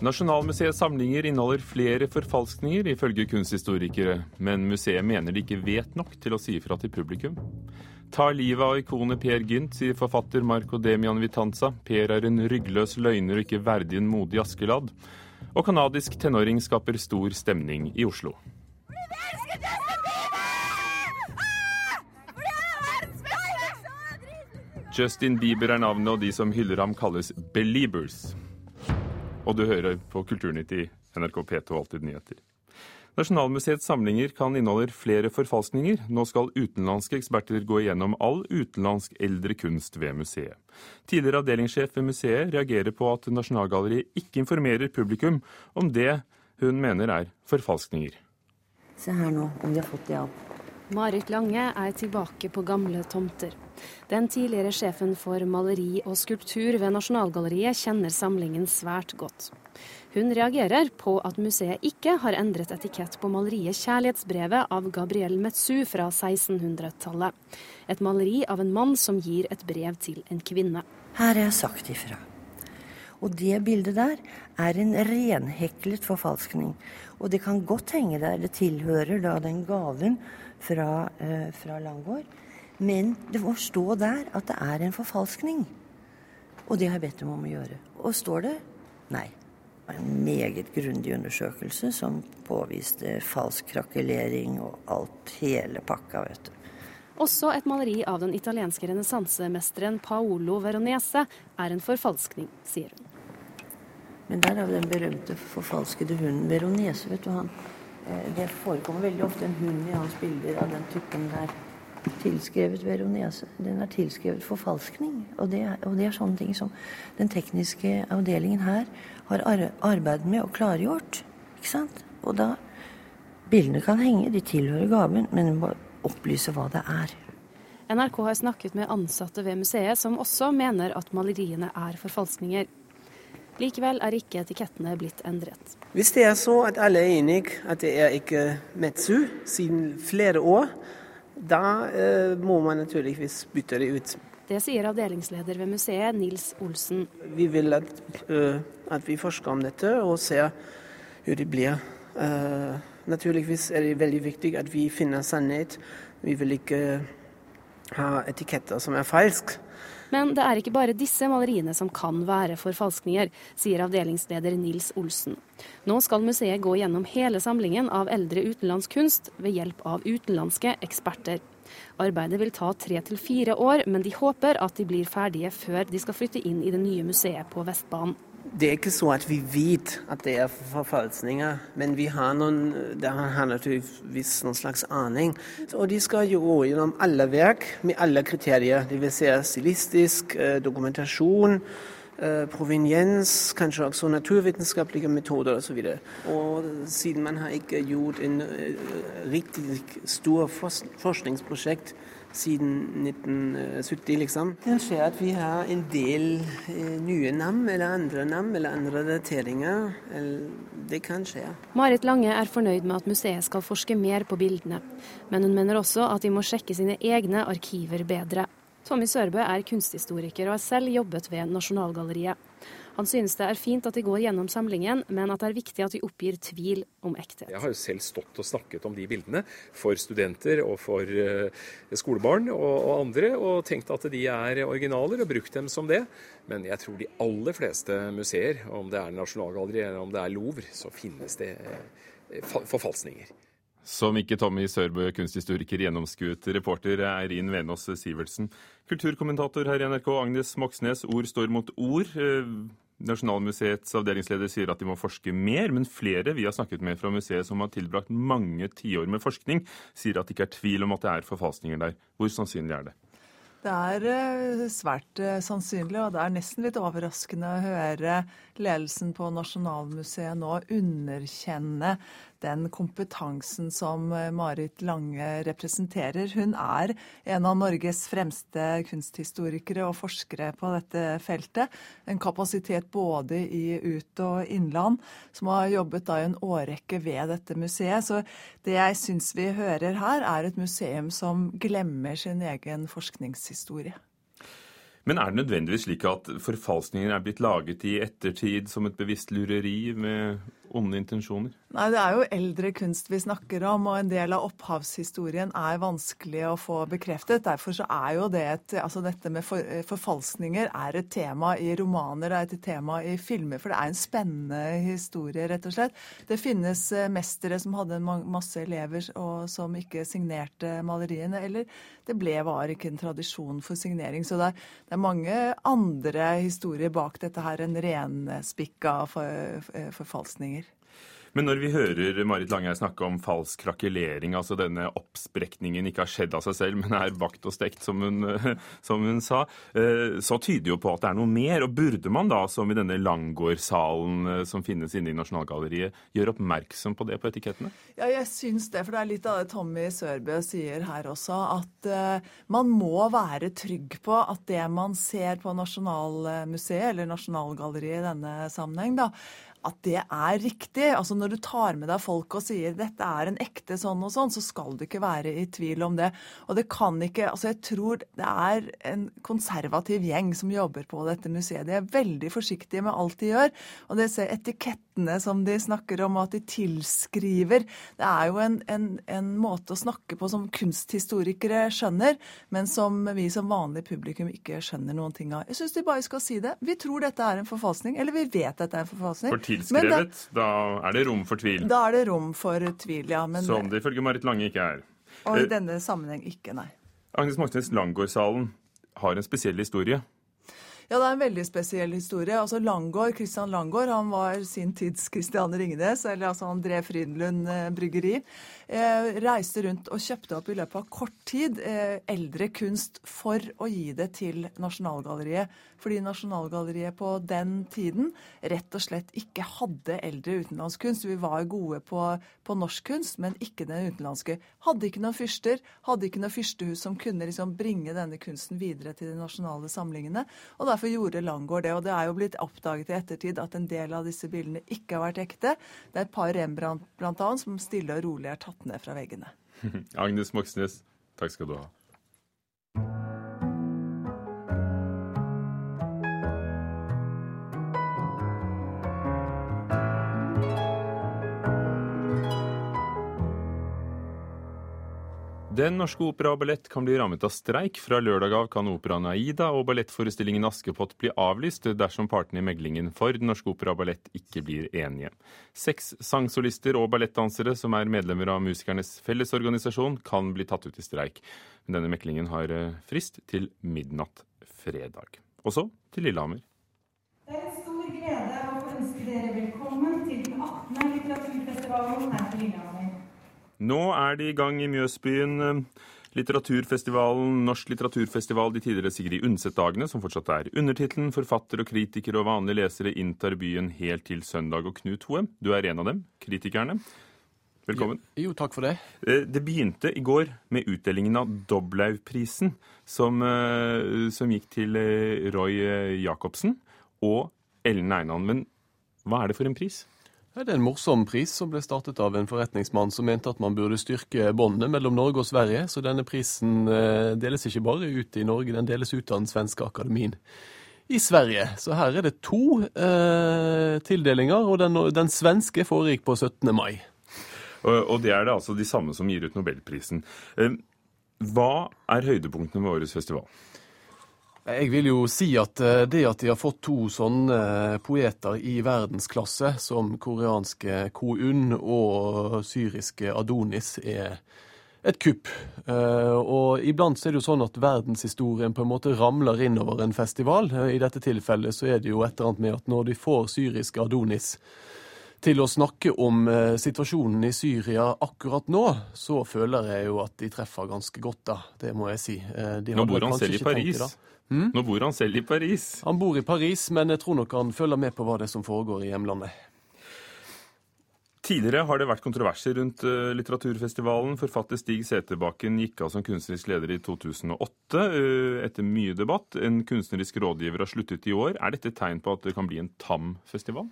Nasjonalmuseets samlinger inneholder flere forfalskninger, ifølge kunsthistorikere, men museet mener de ikke vet nok til å si ifra til publikum. Ta livet av ikonet Per Gynt, sier forfatter Marco Demian Vitanza. Per er en ryggløs løgner og ikke verdig en modig Askeladd. Og canadisk tenåring skaper stor stemning i Oslo. Justin Bieber er navnet, og de som hyller ham, kalles Beliebers. Og du hører på Kulturnytt i NRK P2 Alltid nyheter. Nasjonalmuseets samlinger kan inneholde flere forfalskninger. Nå skal utenlandske eksperter gå igjennom all utenlandsk eldre kunst ved museet. Tidligere avdelingssjef ved museet reagerer på at Nasjonalgalleriet ikke informerer publikum om det hun mener er forfalskninger. Se her nå, om de har fått det opp. Marit Lange er tilbake på gamle tomter. Den tidligere sjefen for maleri og skulptur ved Nasjonalgalleriet kjenner samlingen svært godt. Hun reagerer på at museet ikke har endret etikett på maleriet 'Kjærlighetsbrevet' av Gabriel Metsu fra 1600-tallet. Et maleri av en mann som gir et brev til en kvinne. Her er jeg sagt ifra. Og det bildet der er en renheklet forfalskning. Og det kan godt henge der. Det tilhører da den gaven fra, eh, fra Langgaard. Men det må stå der at det er en forfalskning. Og det har jeg bedt dem om å gjøre. Og står det? Nei. Det var en meget grundig undersøkelse som påviste falsk krakelering og alt, hele pakka, vet du. Også et maleri av den italienske renessansemesteren Paolo Veronese er en forfalskning, sier hun. Men der har vi den berømte forfalskede hunden Veronese, vet du han. Eh, Det forekommer veldig ofte en hund i hans bilder av den typen der. Tilskrevet Veronese. Den er tilskrevet forfalskning. Og det, og det er sånne ting som den tekniske avdelingen her har arbeidet med og klargjort. Ikke sant? Og da Bildene kan henge, de tilhører gaven, men du må opplyse hva det er. NRK har snakket med ansatte ved museet, som også mener at maleriene er forfalskninger. Likevel er ikke etikettene blitt endret. Hvis det er så at alle er enige at det er ikke Metsu siden flere år, da eh, må man naturligvis bytte det ut. Det sier avdelingsleder ved museet, Nils Olsen. Vi vil at, uh, at vi forsker om dette og ser hvordan det blir. Uh, naturligvis er det veldig viktig at vi finner sannhet. Vi vil ikke ha etiketter som er falske. Men det er ikke bare disse maleriene som kan være forfalskninger, sier avdelingsleder Nils Olsen. Nå skal museet gå gjennom hele samlingen av eldre utenlandsk kunst ved hjelp av utenlandske eksperter. Arbeidet vil ta tre til fire år, men de håper at de blir ferdige før de skal flytte inn i det nye museet på Vestbanen. Det er ikke så at vi vet at det er forfalskninger, men vi har, noen, det har naturligvis noen slags aning. Og de skal gå gjennom alle verk med alle kriterier. Det vil si stilistisk, eh, dokumentasjon, eh, proveniens, kanskje også naturvitenskapelige metoder osv. Og, og siden man har ikke gjort en eh, riktig stor forskningsprosjekt siden 1970, liksom. Det skjer at vi har en del eh, nye navn, eller andre navn, eller andre dateringer. Det kan skje. Marit Lange er fornøyd med at museet skal forske mer på bildene, men hun mener også at de må sjekke sine egne arkiver bedre. Tommy Sørbø er kunsthistoriker og har selv jobbet ved Nasjonalgalleriet. Han synes det er fint at de går gjennom samlingen, men at det er viktig at de oppgir tvil om ekthet. Jeg har jo selv stått og snakket om de bildene for studenter og for uh, skolebarn og, og, andre, og tenkt at de er originaler og brukt dem som det. Men jeg tror de aller fleste museer, om det er Nasjonalgalleriet eller om det er Louvre, så finnes det uh, forfalskninger. Som ikke Tommy Sørbø, kunsthistoriker, gjennomskuet. Reporter Eirin Venås Sivertsen. Kulturkommentator her i NRK, Agnes Moxnes. Ord står mot ord. Nasjonalmuseets avdelingsleder sier at de må forske mer, men flere vi har snakket med fra museet som har tilbrakt mange tiår med forskning, sier at det ikke er tvil om at det er forfalskninger der. Hvor sannsynlig er det? Det er svært sannsynlig, og det er nesten litt overraskende å høre ledelsen på Nasjonalmuseet nå underkjenne den kompetansen som Marit Lange representerer. Hun er en av Norges fremste kunsthistorikere og forskere på dette feltet. En kapasitet både i ut- og innland, som har jobbet da i en årrekke ved dette museet. Så det jeg syns vi hører her, er et museum som glemmer sin egen verdenshistorie. Men er det nødvendigvis slik at forfalskningen er blitt laget i ettertid som et bevisst lureri med onde intensjoner? Nei, Det er jo eldre kunst vi snakker om, og en del av opphavshistorien er vanskelig å få bekreftet. Derfor så er jo det et, altså dette med for, forfalskninger er et tema i romaner, det er et tema i filmer. For det er en spennende historie, rett og slett. Det finnes eh, mestere som hadde masse elever og som ikke signerte maleriene. Eller det ble, var ikke en tradisjon for signering. Så det er, det er mange andre historier bak dette her enn renspikka for, forfalskninger. Men når vi hører Marit Langeir snakke om falsk krakelering, altså denne oppsprekningen ikke har skjedd av seg selv, men er bakt og stekt, som hun, som hun sa, eh, så tyder jo på at det er noe mer. Og burde man da, som i denne Langgårdsalen eh, som finnes inne i Nasjonalgalleriet, gjøre oppmerksom på det på etikettene? Ja, jeg syns det. For det er litt av det Tommy Sørbø sier her også. At uh, man må være trygg på at det man ser på Nasjonalmuseet, eller Nasjonalgalleriet i denne sammenheng, da, at det er riktig. Altså Når du tar med deg folk og sier dette er en ekte sånn og sånn, så skal du ikke være i tvil om det. Og det kan ikke Altså jeg tror det er en konservativ gjeng som jobber på dette museet. De er veldig forsiktige med alt de gjør. Og det ser etikettene som de snakker om, og at de tilskriver Det er jo en, en, en måte å snakke på som kunsthistorikere skjønner, men som vi som vanlig publikum ikke skjønner noen ting av. Jeg syns de bare skal si det. Vi tror dette er en forfalskning, eller vi vet dette er en forfalskning tilskrevet, da, da, er det rom for tvil. Da er det rom for tvil, ja. Men, Som det ifølge Marit Lange ikke er. Og i eh, denne sammenheng ikke, nei. Agnes Moxnes, Langårdsalen har en spesiell historie. Ja, det er en veldig spesiell historie. Altså Langgaard, Christian Langgaard han var sin tids Christian Ringnes, eller altså han drev Frydenlund eh, bryggeri. Eh, reiste rundt og kjøpte opp i løpet av kort tid eh, eldre kunst for å gi det til Nasjonalgalleriet. Fordi Nasjonalgalleriet på den tiden rett og slett ikke hadde eldre utenlandskunst. Vi var gode på, på norsk kunst, men ikke den utenlandske. Hadde ikke noen fyrster, hadde ikke noe fyrstehus som kunne liksom bringe denne kunsten videre til de nasjonale samlingene. og derfor Derfor gjorde Langgaard det. Og det er jo blitt oppdaget i ettertid at en del av disse bildene ikke har vært ekte. Det er et par Rembrandt annet, som stille og rolig er tatt ned fra veggene. Agnes Moxnes, takk skal du ha. Den Norske Opera og Ballett kan bli rammet av streik. Fra lørdag av kan operaen Aida og ballettforestillingen Askepott bli avlyst dersom partene i meglingen for Den Norske Opera og Ballett ikke blir enige. Seks sangsolister og ballettdansere som er medlemmer av Musikernes Fellesorganisasjon, kan bli tatt ut i streik. Denne meklingen har eh, frist til midnatt fredag. Og så til Lillehammer. Det er en stor glede å ønske dere velkommen til den 18. litteraturfestivalen her på Lillehammer. Nå er de i gang i Mjøsbyen. Eh, litteraturfestivalen, Norsk litteraturfestival, de tidligere Sigrid Undset-dagene, som fortsatt er undertittelen. Forfatter og kritikere og vanlige lesere inntar byen helt til søndag. Og Knut Hoem, du er en av dem, kritikerne. Velkommen. Jo, jo, takk for det. Eh, det begynte i går med utdelingen av Doblaug-prisen, som, eh, som, gikk til Roy Jacobsen og Ellen Einan. Men hva er det for en pris? Det er en morsom pris som ble startet av en forretningsmann som mente at man burde styrke båndene mellom Norge og Sverige. Så denne prisen eh, deles ikke bare ut i Norge, den deles ut av den svenske akademien i Sverige. Så her er det to eh, tildelinger, og den, den, svenske foregikk på 17. mai. Og, det er det altså de samme som gir ut nobelprisen. Eh, hva er høydepunktene med årets festival? Jeg vil jo si at eh, det at de har fått to sånne eh, poeter i verdensklasse, som koreanske Ko Un og syriske Adonis, er et kupp. Eh, og iblant så er det jo sånn at verdenshistorien på en måte ramler innover en festival. I dette tilfellet så er det jo et eller annet med at når de får syriske Adonis til å snakke om situasjonen i Syria akkurat nå, så føler jeg jo at de treffer ganske godt, da. Det må jeg si. De nå bor han selv i Paris. Hmm? Nå bor han selv i Paris. Han bor i Paris, men jeg tror nok han følger med på hva det er som foregår i hjemlandet. Tidligere har det vært kontroverser rundt uh, litteraturfestivalen. Forfatter Stig Seterbakken gikk av som kunstnerisk leder i 2008 uh, eh, etter mye debatt. En kunstnerisk rådgiver har sluttet i år. Er dette et tegn på at det kan bli en tam festival?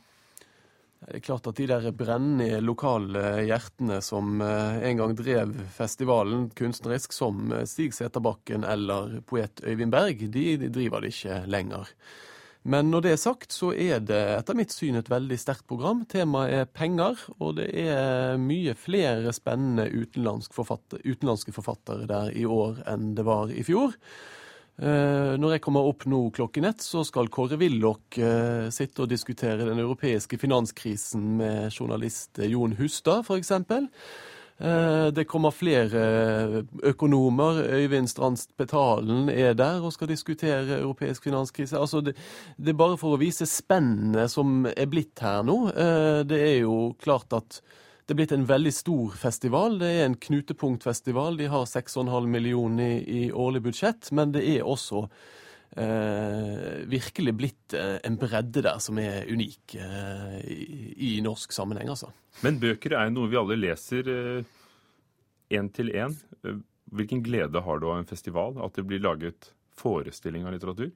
Det er klart at de der brennende lokale hjertene som eh, en gang drev festivalen kunstnerisk, som eh, Stig Seterbakken eller poet Øyvind Berg, de, driver det ikke lenger. Men når det er sagt, så er det etter mitt syn et veldig sterkt program. Temaet er penger, og det er mye flere spennende utenlandske forfattere, utenlandske forfattere der i år enn det var i fjor. Eh, når jeg kommer opp nå klokken ett, så skal Kåre Willoch eh, sitte og diskutere den europeiske finanskrisen med journalist Jon Hustad, f.eks. Eh, det kommer flere økonomer. Øyvind Strandst Petalen er der og skal diskutere europeisk finanskrise. Altså det, det, er bare for å vise spennet som er blitt her nå. Det er jo klart at det er blitt en veldig stor festival. Det er en knutepunktfestival. De har 6,5 millioner i, i, årlig budsjett, men det er også eh, virkelig blitt eh, en bredde der som er unik eh, i, i, norsk sammenheng, altså. Men bøker er noe vi alle leser én til én. Hvilken glede har du av en festival? At det blir laget forestilling av litteratur?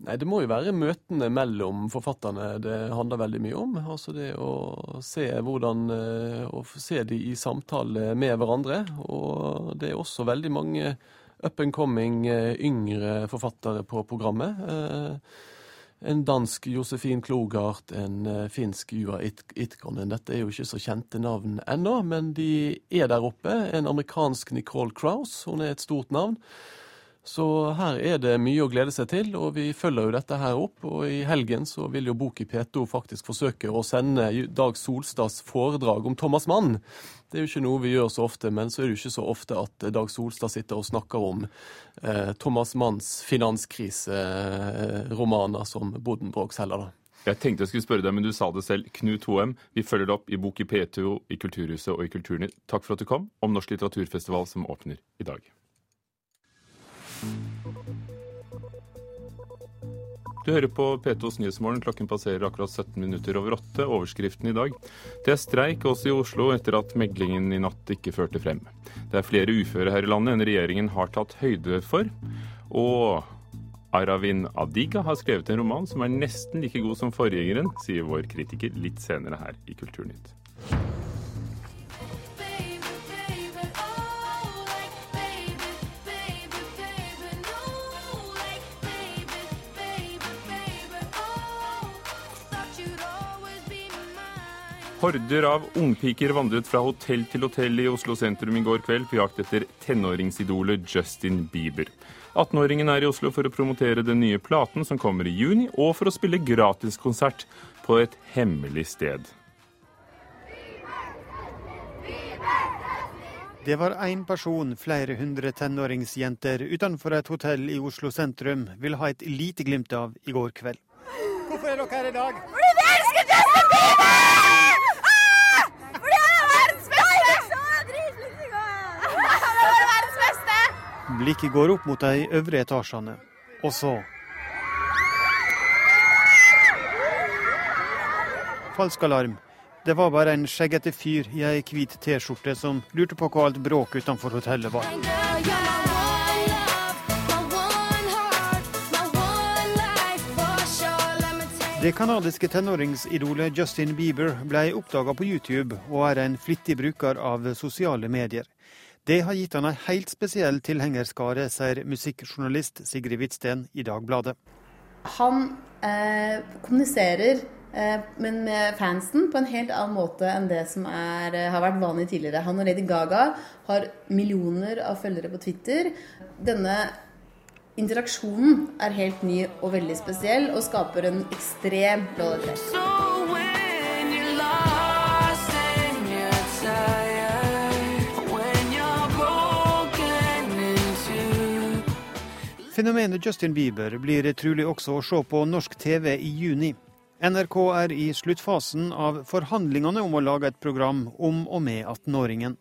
Nei, Det må jo være møtene mellom forfatterne det handler veldig mye om. Altså det å se hvordan eh, Å se de i samtale med hverandre. Og det er også veldig mange up and coming eh, yngre forfattere på programmet. Eh, en dansk Josefin Klogart, en finsk Juha Itkonen. Dette er jo ikke så kjente navn ennå, men de er der oppe. En amerikansk Nicole Crouse, hun er et stort navn. Så her er det mye å glede seg til, og vi følger jo dette her opp. Og i helgen så vil jo Bok i P2 faktisk forsøke å sende Dag Solstads foredrag om Thomas Mann. Det er jo ikke noe vi gjør så ofte, men så er det jo ikke så ofte at Dag Solstad sitter og snakker om eh, Thomas Manns finanskriseromaner som Buddenbrooks heller, da. Jeg tenkte jeg skulle spørre deg, men du sa det selv. Knut Hoem, vi følger det opp i Bok i P2, i Kulturhuset og i Kulturnytt. Takk for at du kom, om Norsk litteraturfestival som åpner i dag. Du hører på P2s Nyhetsmorgen. Klokken passerer akkurat 17 minutter over åtte. Overskriften i dag. Det er streik også i Oslo etter at meglingen i natt ikke førte frem. Det er flere uføre her i landet enn regjeringen har tatt høyde for. Og Aravin Adiga har skrevet en roman som er nesten like god som forgjengeren, sier vår kritiker litt senere her i Kulturnytt. Horder av ungpiker vandret fra hotell til hotell i Oslo sentrum i går kveld på jakt etter tenåringsidolet Justin Bieber. 18-åringen er i Oslo for å promotere den nye platen som kommer i juni, og for å spille gratiskonsert på et hemmelig sted. Det var én person flere hundre tenåringsjenter utenfor et hotell i Oslo sentrum vil ha et lite glimt av i går kveld. Hvorfor er dere her i dag? Fordi vi elsker Justin Bieber! Blikket går opp mot de øvre etasjene. Og så Falsk alarm. Det var bare en skjeggete fyr i ei hvit T-skjorte som lurte på hva alt bråk utenfor hotellet var. Det canadiske tenåringsidolet Justin Bieber ble oppdaga på YouTube og er en flittig bruker av sosiale medier. Det har gitt han en helt spesiell tilhengerskare, sier musikkjournalist Sigrid Hvitsten i Dagbladet. Han eh, kommuniserer eh, men med fansen på en helt annen måte enn det som er, eh, har vært vanlig tidligere. Han og Lady Gaga har millioner av følgere på Twitter. Denne interaksjonen er helt ny og veldig spesiell, og skaper en ekstrem lojalitet. Fenomenet Justin Bieber blir trolig også å se på norsk TV i juni. NRK er i sluttfasen av forhandlingene om å lage et program om og med 18-åringen.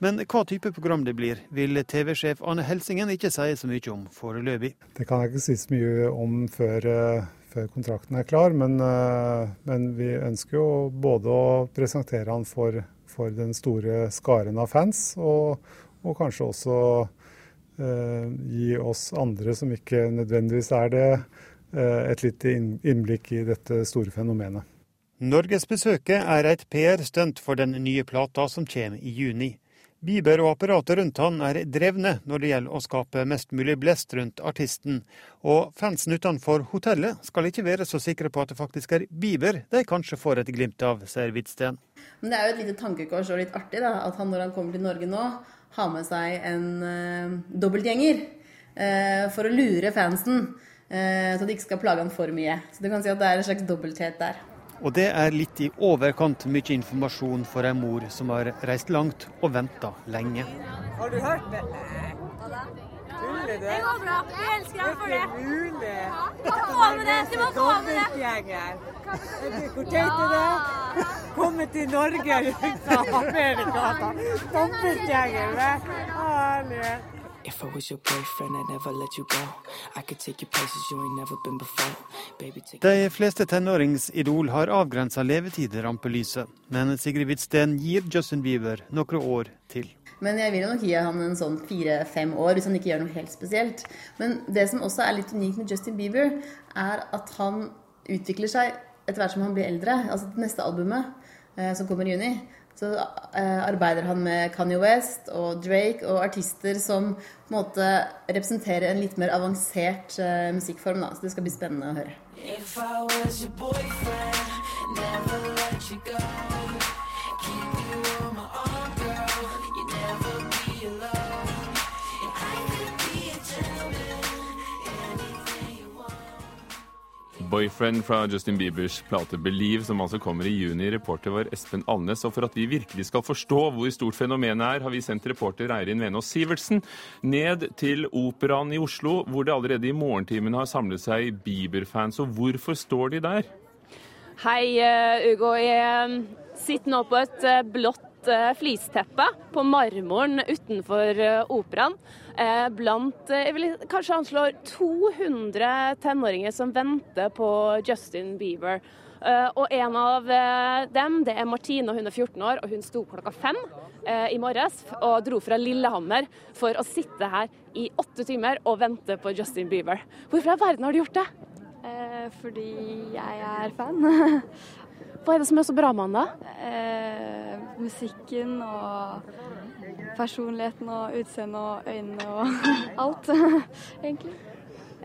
Men hva type program det blir, vil TV-sjef Anne Helsingen ikke si så mye om foreløpig. Det kan jeg ikke si så mye om før, eh, før kontrakten er klar, men, eh, men, vi ønsker jo både å presentere han for, for den store skaren av fans, og, og kanskje også gi oss andre som ikke nødvendigvis er det, eh, et lite innblikk i dette store fenomenet. Norgesbesøket er et PR-stunt for den nye plata som kommer i juni. Bieber og apparatet rundt han er drevne når det gjelder å skape mest mulig blest rundt artisten, og fansen utenfor hotellet skal ikke være så sikre på at det faktisk er Bieber de kanskje får et glimt av, sier Hvitsten. Men det er jo et lite tankekors og litt artig da, at han når han kommer til Norge nå, har med seg en uh, dobbeltgjenger uh, for å lure fansen. Uh, så de ikke skal plage han for mye. Så du kan si at det er en slags dobbelthet der. Og det er litt i overkant mye informasjon for ei mor som har reist langt og venta lenge. Har du hørt det? Tuller du? Det går bra. Jeg elsker ham for det. Mulig. Du må få med det. Du må få med det. Hvor teit er det? Komme til Norge fra Amerika. Dobbeltgjenger. Herlighet. If I was your boyfriend, I'd never let you go. I could take you places you ain't never been before. Baby, take De fleste tenåringsidol har avgrensa levetid i rampelyset, men Sigrid Hvitsten gir Justin Bieber noen år til. Men jeg vil jo nok gi han en sånn fire-fem år, hvis han ikke gjør noe helt spesielt. Men det som også er litt unikt med Justin Bieber, er at han utvikler seg etter hvert som han blir eldre. Altså det neste albumet, eh, som kommer i juni, så eh, arbeider han med Kanye West og Drake og artister som på en måte representerer en litt mer avansert eh, musikkform. Da. Så det skal bli spennende å høre. If I was your boyfriend, never let you go. Boyfriend fra Justin Biebers plate 'Believe', som altså kommer i juni. Reporter var Espen Alnes. Og for at vi virkelig skal forstå hvor stort fenomenet er, har vi sendt reporter Eirin Venås Sivertsen ned til Operaen i Oslo, hvor det allerede i morgentimen har samlet seg Bieber-fans. Og hvorfor står de der? Hei, eh, Ugo. Jeg sitter nå på et eh, blått eh, flisteppe på marmoren utenfor operaen. Blant jeg vil kanskje anslå 200 tenåringer som venter på Justin Bieber. Og en av dem det er Martine, og hun er 14 år. og Hun sto klokka fem i morges og dro fra Lillehammer for å sitte her i åtte timer og vente på Justin Bieber. Hvorfor i verden har du gjort det? Eh, fordi jeg er fan. Hva er det som er så bra med han, da? Eh, musikken og personligheten og utseendet og øynene og alt, egentlig.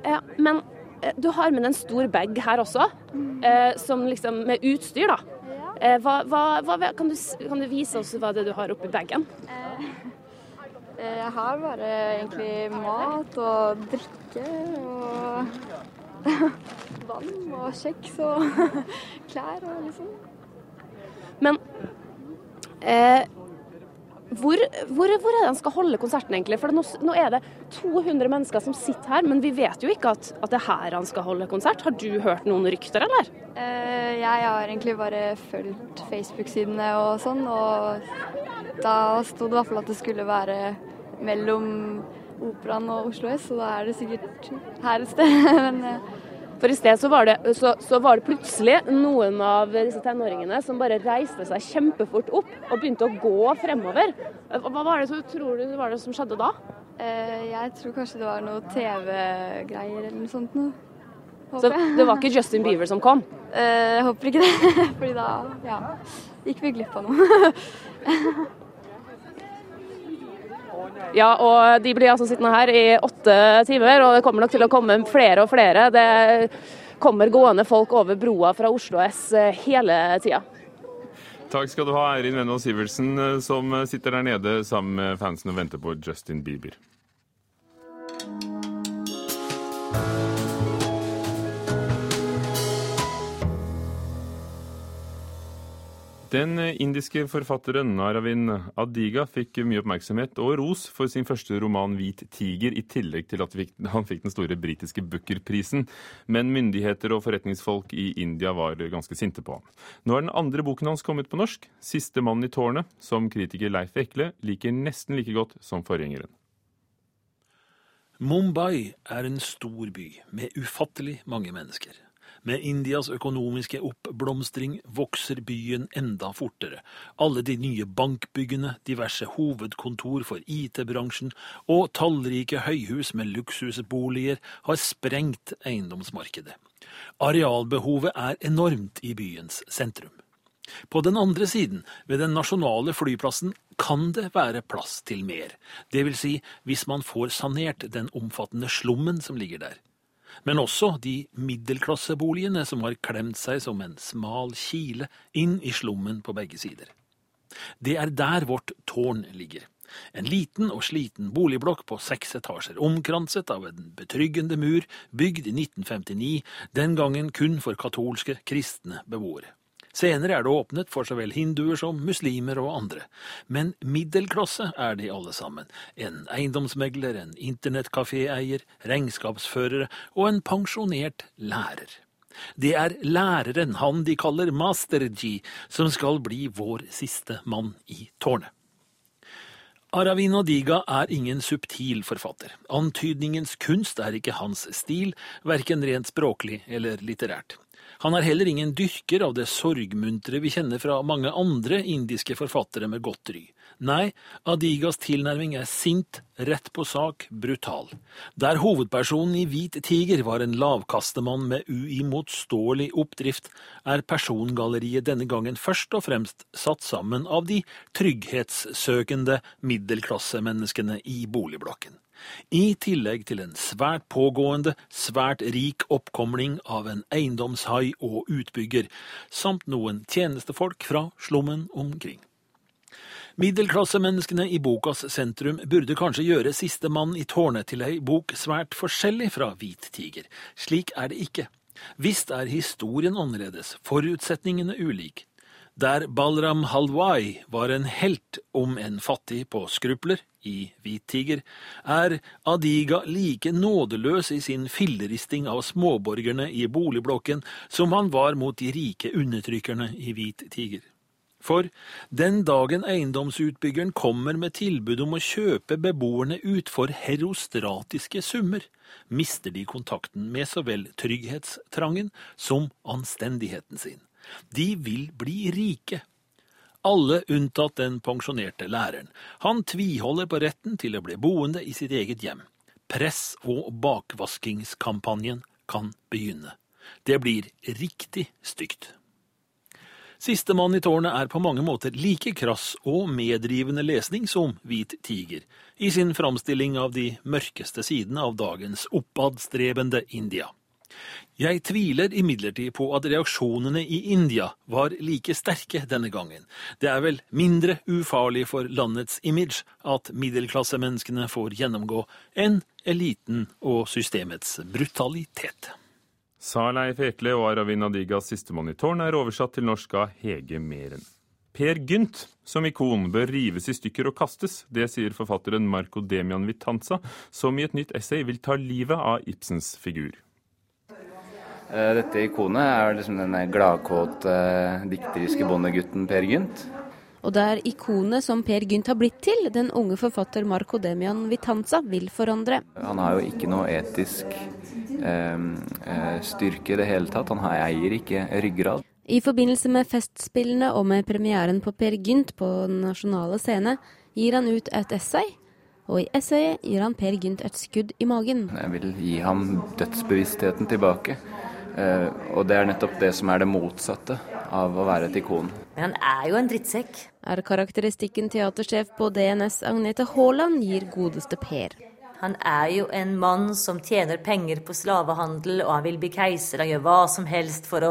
Ja, men eh, du har med en stor bag her også, eh, som liksom med utstyr, da. Eh, hva, hva, kan, du, kan, du, vise oss hva det er du har oppi bagen? Eh, jeg har bare egentlig mat og drikke og vann og kjeks og klær og liksom. Men eh, hvor, hvor, hvor, er det han skal holde konserten, egentlig? For nå, nå, er det 200 mennesker som sitter her, men vi vet jo ikke at, at det er her han skal holde konsert. Har du hørt noen rykter, eller? Eh, jeg har egentlig bare fulgt Facebook-sidene og sånn, og da sto det i hvert fall at det skulle være mellom Operaen og Oslo S, så da er det sikkert her et sted. men... Eh, for i sted så var, det, så, så var, det, plutselig noen av disse tenåringene som bare reiste seg kjempefort opp og begynte å gå fremover. Hva var det, så, tror du var det som skjedde da? Eh, jeg tror kanskje det var noe TV-greier eller noe sånt noe. Så det var ikke Justin Bieber som kom? Eh, jeg håper ikke det, fordi da ja, gikk vi glipp av noe. Ja, og de blir altså sittende her i åtte timer, og det kommer nok til å komme flere og flere. Det kommer gående folk over broa fra Oslo S eh, hele tida. Takk skal du ha, Eirin Venås Sivertsen, eh, som sitter der nede sammen med fansen og venter på Justin Bieber. Den indiske forfatteren Aravind Adiga fikk mye oppmerksomhet og ros for sin første roman 'Hvit tiger', i tillegg til at han fikk den store britiske Booker-prisen. Men myndigheter og forretningsfolk i India var ganske sinte på ham. Nå er den andre boken hans kommet på norsk, 'Siste mann i tårnet', som kritiker Leif Ekle liker nesten like godt som forgjengeren. Mumbai er en stor by med ufattelig mange mennesker. Med Indias økonomiske oppblomstring vokser byen enda fortere. Alle de nye bankbyggene, diverse hovedkontor for IT-bransjen og tallrike høyhus med luksusboliger har sprengt eiendomsmarkedet. Arealbehovet er enormt i byens sentrum. På den andre siden, ved den nasjonale flyplassen, kan det være plass til mer, det vil si hvis man får sanert den omfattende slummen som ligger der. Men også de middelklasseboligene som har klemt seg som en smal kile inn i slummen på begge sider. Det er der vårt tårn ligger. En liten og sliten boligblokk på seks etasjer, omkranset av en betryggende mur, bygd i 1959, den gangen kun for katolske kristne beboere. Senere er det åpnet for så vel hinduer som muslimer og andre. Men middelklasse er de alle sammen. En eiendomsmegler, en internettkaféeier, regnskapsførere og en pensjonert lærer. Det er læreren, han de kaller Master G, som skal bli vår siste mann i tårnet. Aravinda Diga er ingen subtil forfatter. Antydningens kunst er ikke hans stil, verken rent språklig eller litterært. Han er heller ingen dyrker av det sorgmuntre vi kjenner fra mange andre indiske forfattere med godt ry. Nei, Adigas tilnærming er sint, rett på sak, brutal. Der hovedpersonen i Hvit tiger var en lavkastemann med uimotståelig oppdrift, er persongalleriet denne gangen først og fremst satt sammen av de trygghetssøkende middelklassemenneskene i boligblokken i tillegg til en svært pågående, svært rik oppkomling av en eiendomshai og utbygger, samt noen tjenestefolk fra slummen omkring. Middelklassemenneskene i bokas sentrum burde kanskje gjøre Siste mann i tårnet til ei bok svært forskjellig fra Hvit tiger. Slik er det ikke. Visst er historien annerledes, forutsetningene ulike. Der Balram Halwai var en helt, om en fattig på skrupler, i Hvit tiger, er Adiga like nådeløs i sin filleristing av småborgerne i boligblokken som han var mot de rike undertrykkerne i Hvit tiger. For den dagen eiendomsutbyggeren kommer med tilbud om å kjøpe beboerne ut for herostratiske summer, mister de kontakten med så vel trygghetstrangen som anstendigheten sin. De vil bli rike. Alle unntatt den pensjonerte læreren. Han tviholder på retten til å bli boende i sitt eget hjem. Press- og bakvaskingskampanjen kan begynne. Det blir riktig stygt. Sistemann i tårnet er på mange måter like krass og medrivende lesning som Hvit tiger, i sin framstilling av de mørkeste sidene av dagens oppadstrebende India. Jeg tviler imidlertid på at reaksjonene i India var like sterke denne gangen. Det er vel mindre ufarlig for landets image at middelklassemenneskene får gjennomgå enn eliten og systemets brutalitet. Sa Leif Ekle og Aravin Adigas sistemann i tårn er oversatt til norsk av Hege Meren. Per Gynt som ikon bør rives i stykker og kastes. Det sier forfatteren Marco Demian Vitanza, som i et nytt essay vil ta livet av Ibsens figur. Eh, dette ikonet er liksom den gladkåte, dikteriske bondegutten Per Gynt. Og det er ikonet som Per Gynt har blitt til, den unge forfatter Marco Demian Vitanza vil forandre. Han har jo ikke noe etisk eh, eh styrke i det hele tatt. Han eier ikke ryggrad. I forbindelse med Festspillene og med premieren på Per Gynt på Den nasjonale scene, gir han ut et essay. Og i essayet gir han Per Gynt et skudd i magen. Jeg vil gi ham dødsbevisstheten tilbake. Eh, og det er nettopp det som er det motsatte av å være et ikon. Men han er jo en drittsekk. Er karakteristikken teatersjef på DNS Agnete Haaland gir godeste Per. Han er jo en mann som tjener penger på slavehandel, og han vil bli keiser. Han gjør hva som helst for å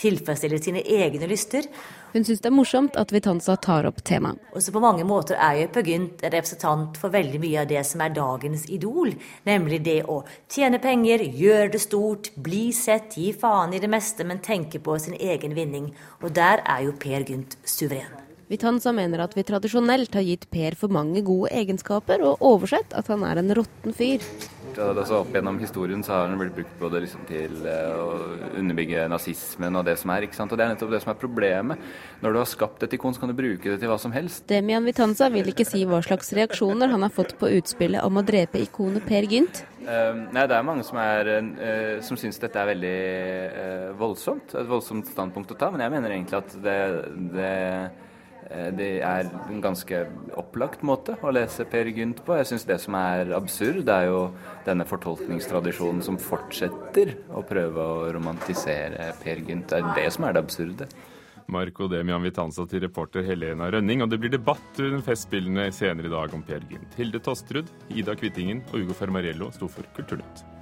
tilfredsstille sine egne lyster. Hun syns det er morsomt at Vitanza tar opp temaet. Og så På mange måter er jo Per Gynt en representant for veldig mye av det som er dagens idol. Nemlig det å tjene penger, gjøre det stort, bli sett, gi faen i det meste, men tenke på sin egen vinning. Og der er jo Per Gynt suveren. Vitanza mener at vi tradisjonelt har gitt Per for mange gode egenskaper, og oversett at han er en råtten fyr. Altså, opp gjennom historien så har han blitt brukt både liksom til eh, å underbygge nazismen og det som er. ikke sant? Og Det er nettopp det som er problemet. Når du har skapt et ikon, så kan du bruke det til hva som helst. Demian Vitanza vil ikke si hva slags reaksjoner han har fått på utspillet om å drepe ikonet Per Gynt. Uh, nei, Det er mange som, er, uh, som syns dette er veldig uh, voldsomt. Et voldsomt standpunkt å ta. Men jeg mener egentlig at det, det det er en ganske opplagt måte å lese Per Gynt på. Jeg syns det som er absurd, er jo denne fortolkningstradisjonen som fortsetter å prøve å romantisere Per Gynt. Det er det som er det absurde. Marco Demian Vitanza til reporter Helena Rønning, og det blir debatt under Festspillene senere i dag om Per Gynt. Hilde Tosterud, Ida Kvittingen og Ugo Fermarello sto for Kulturnytt.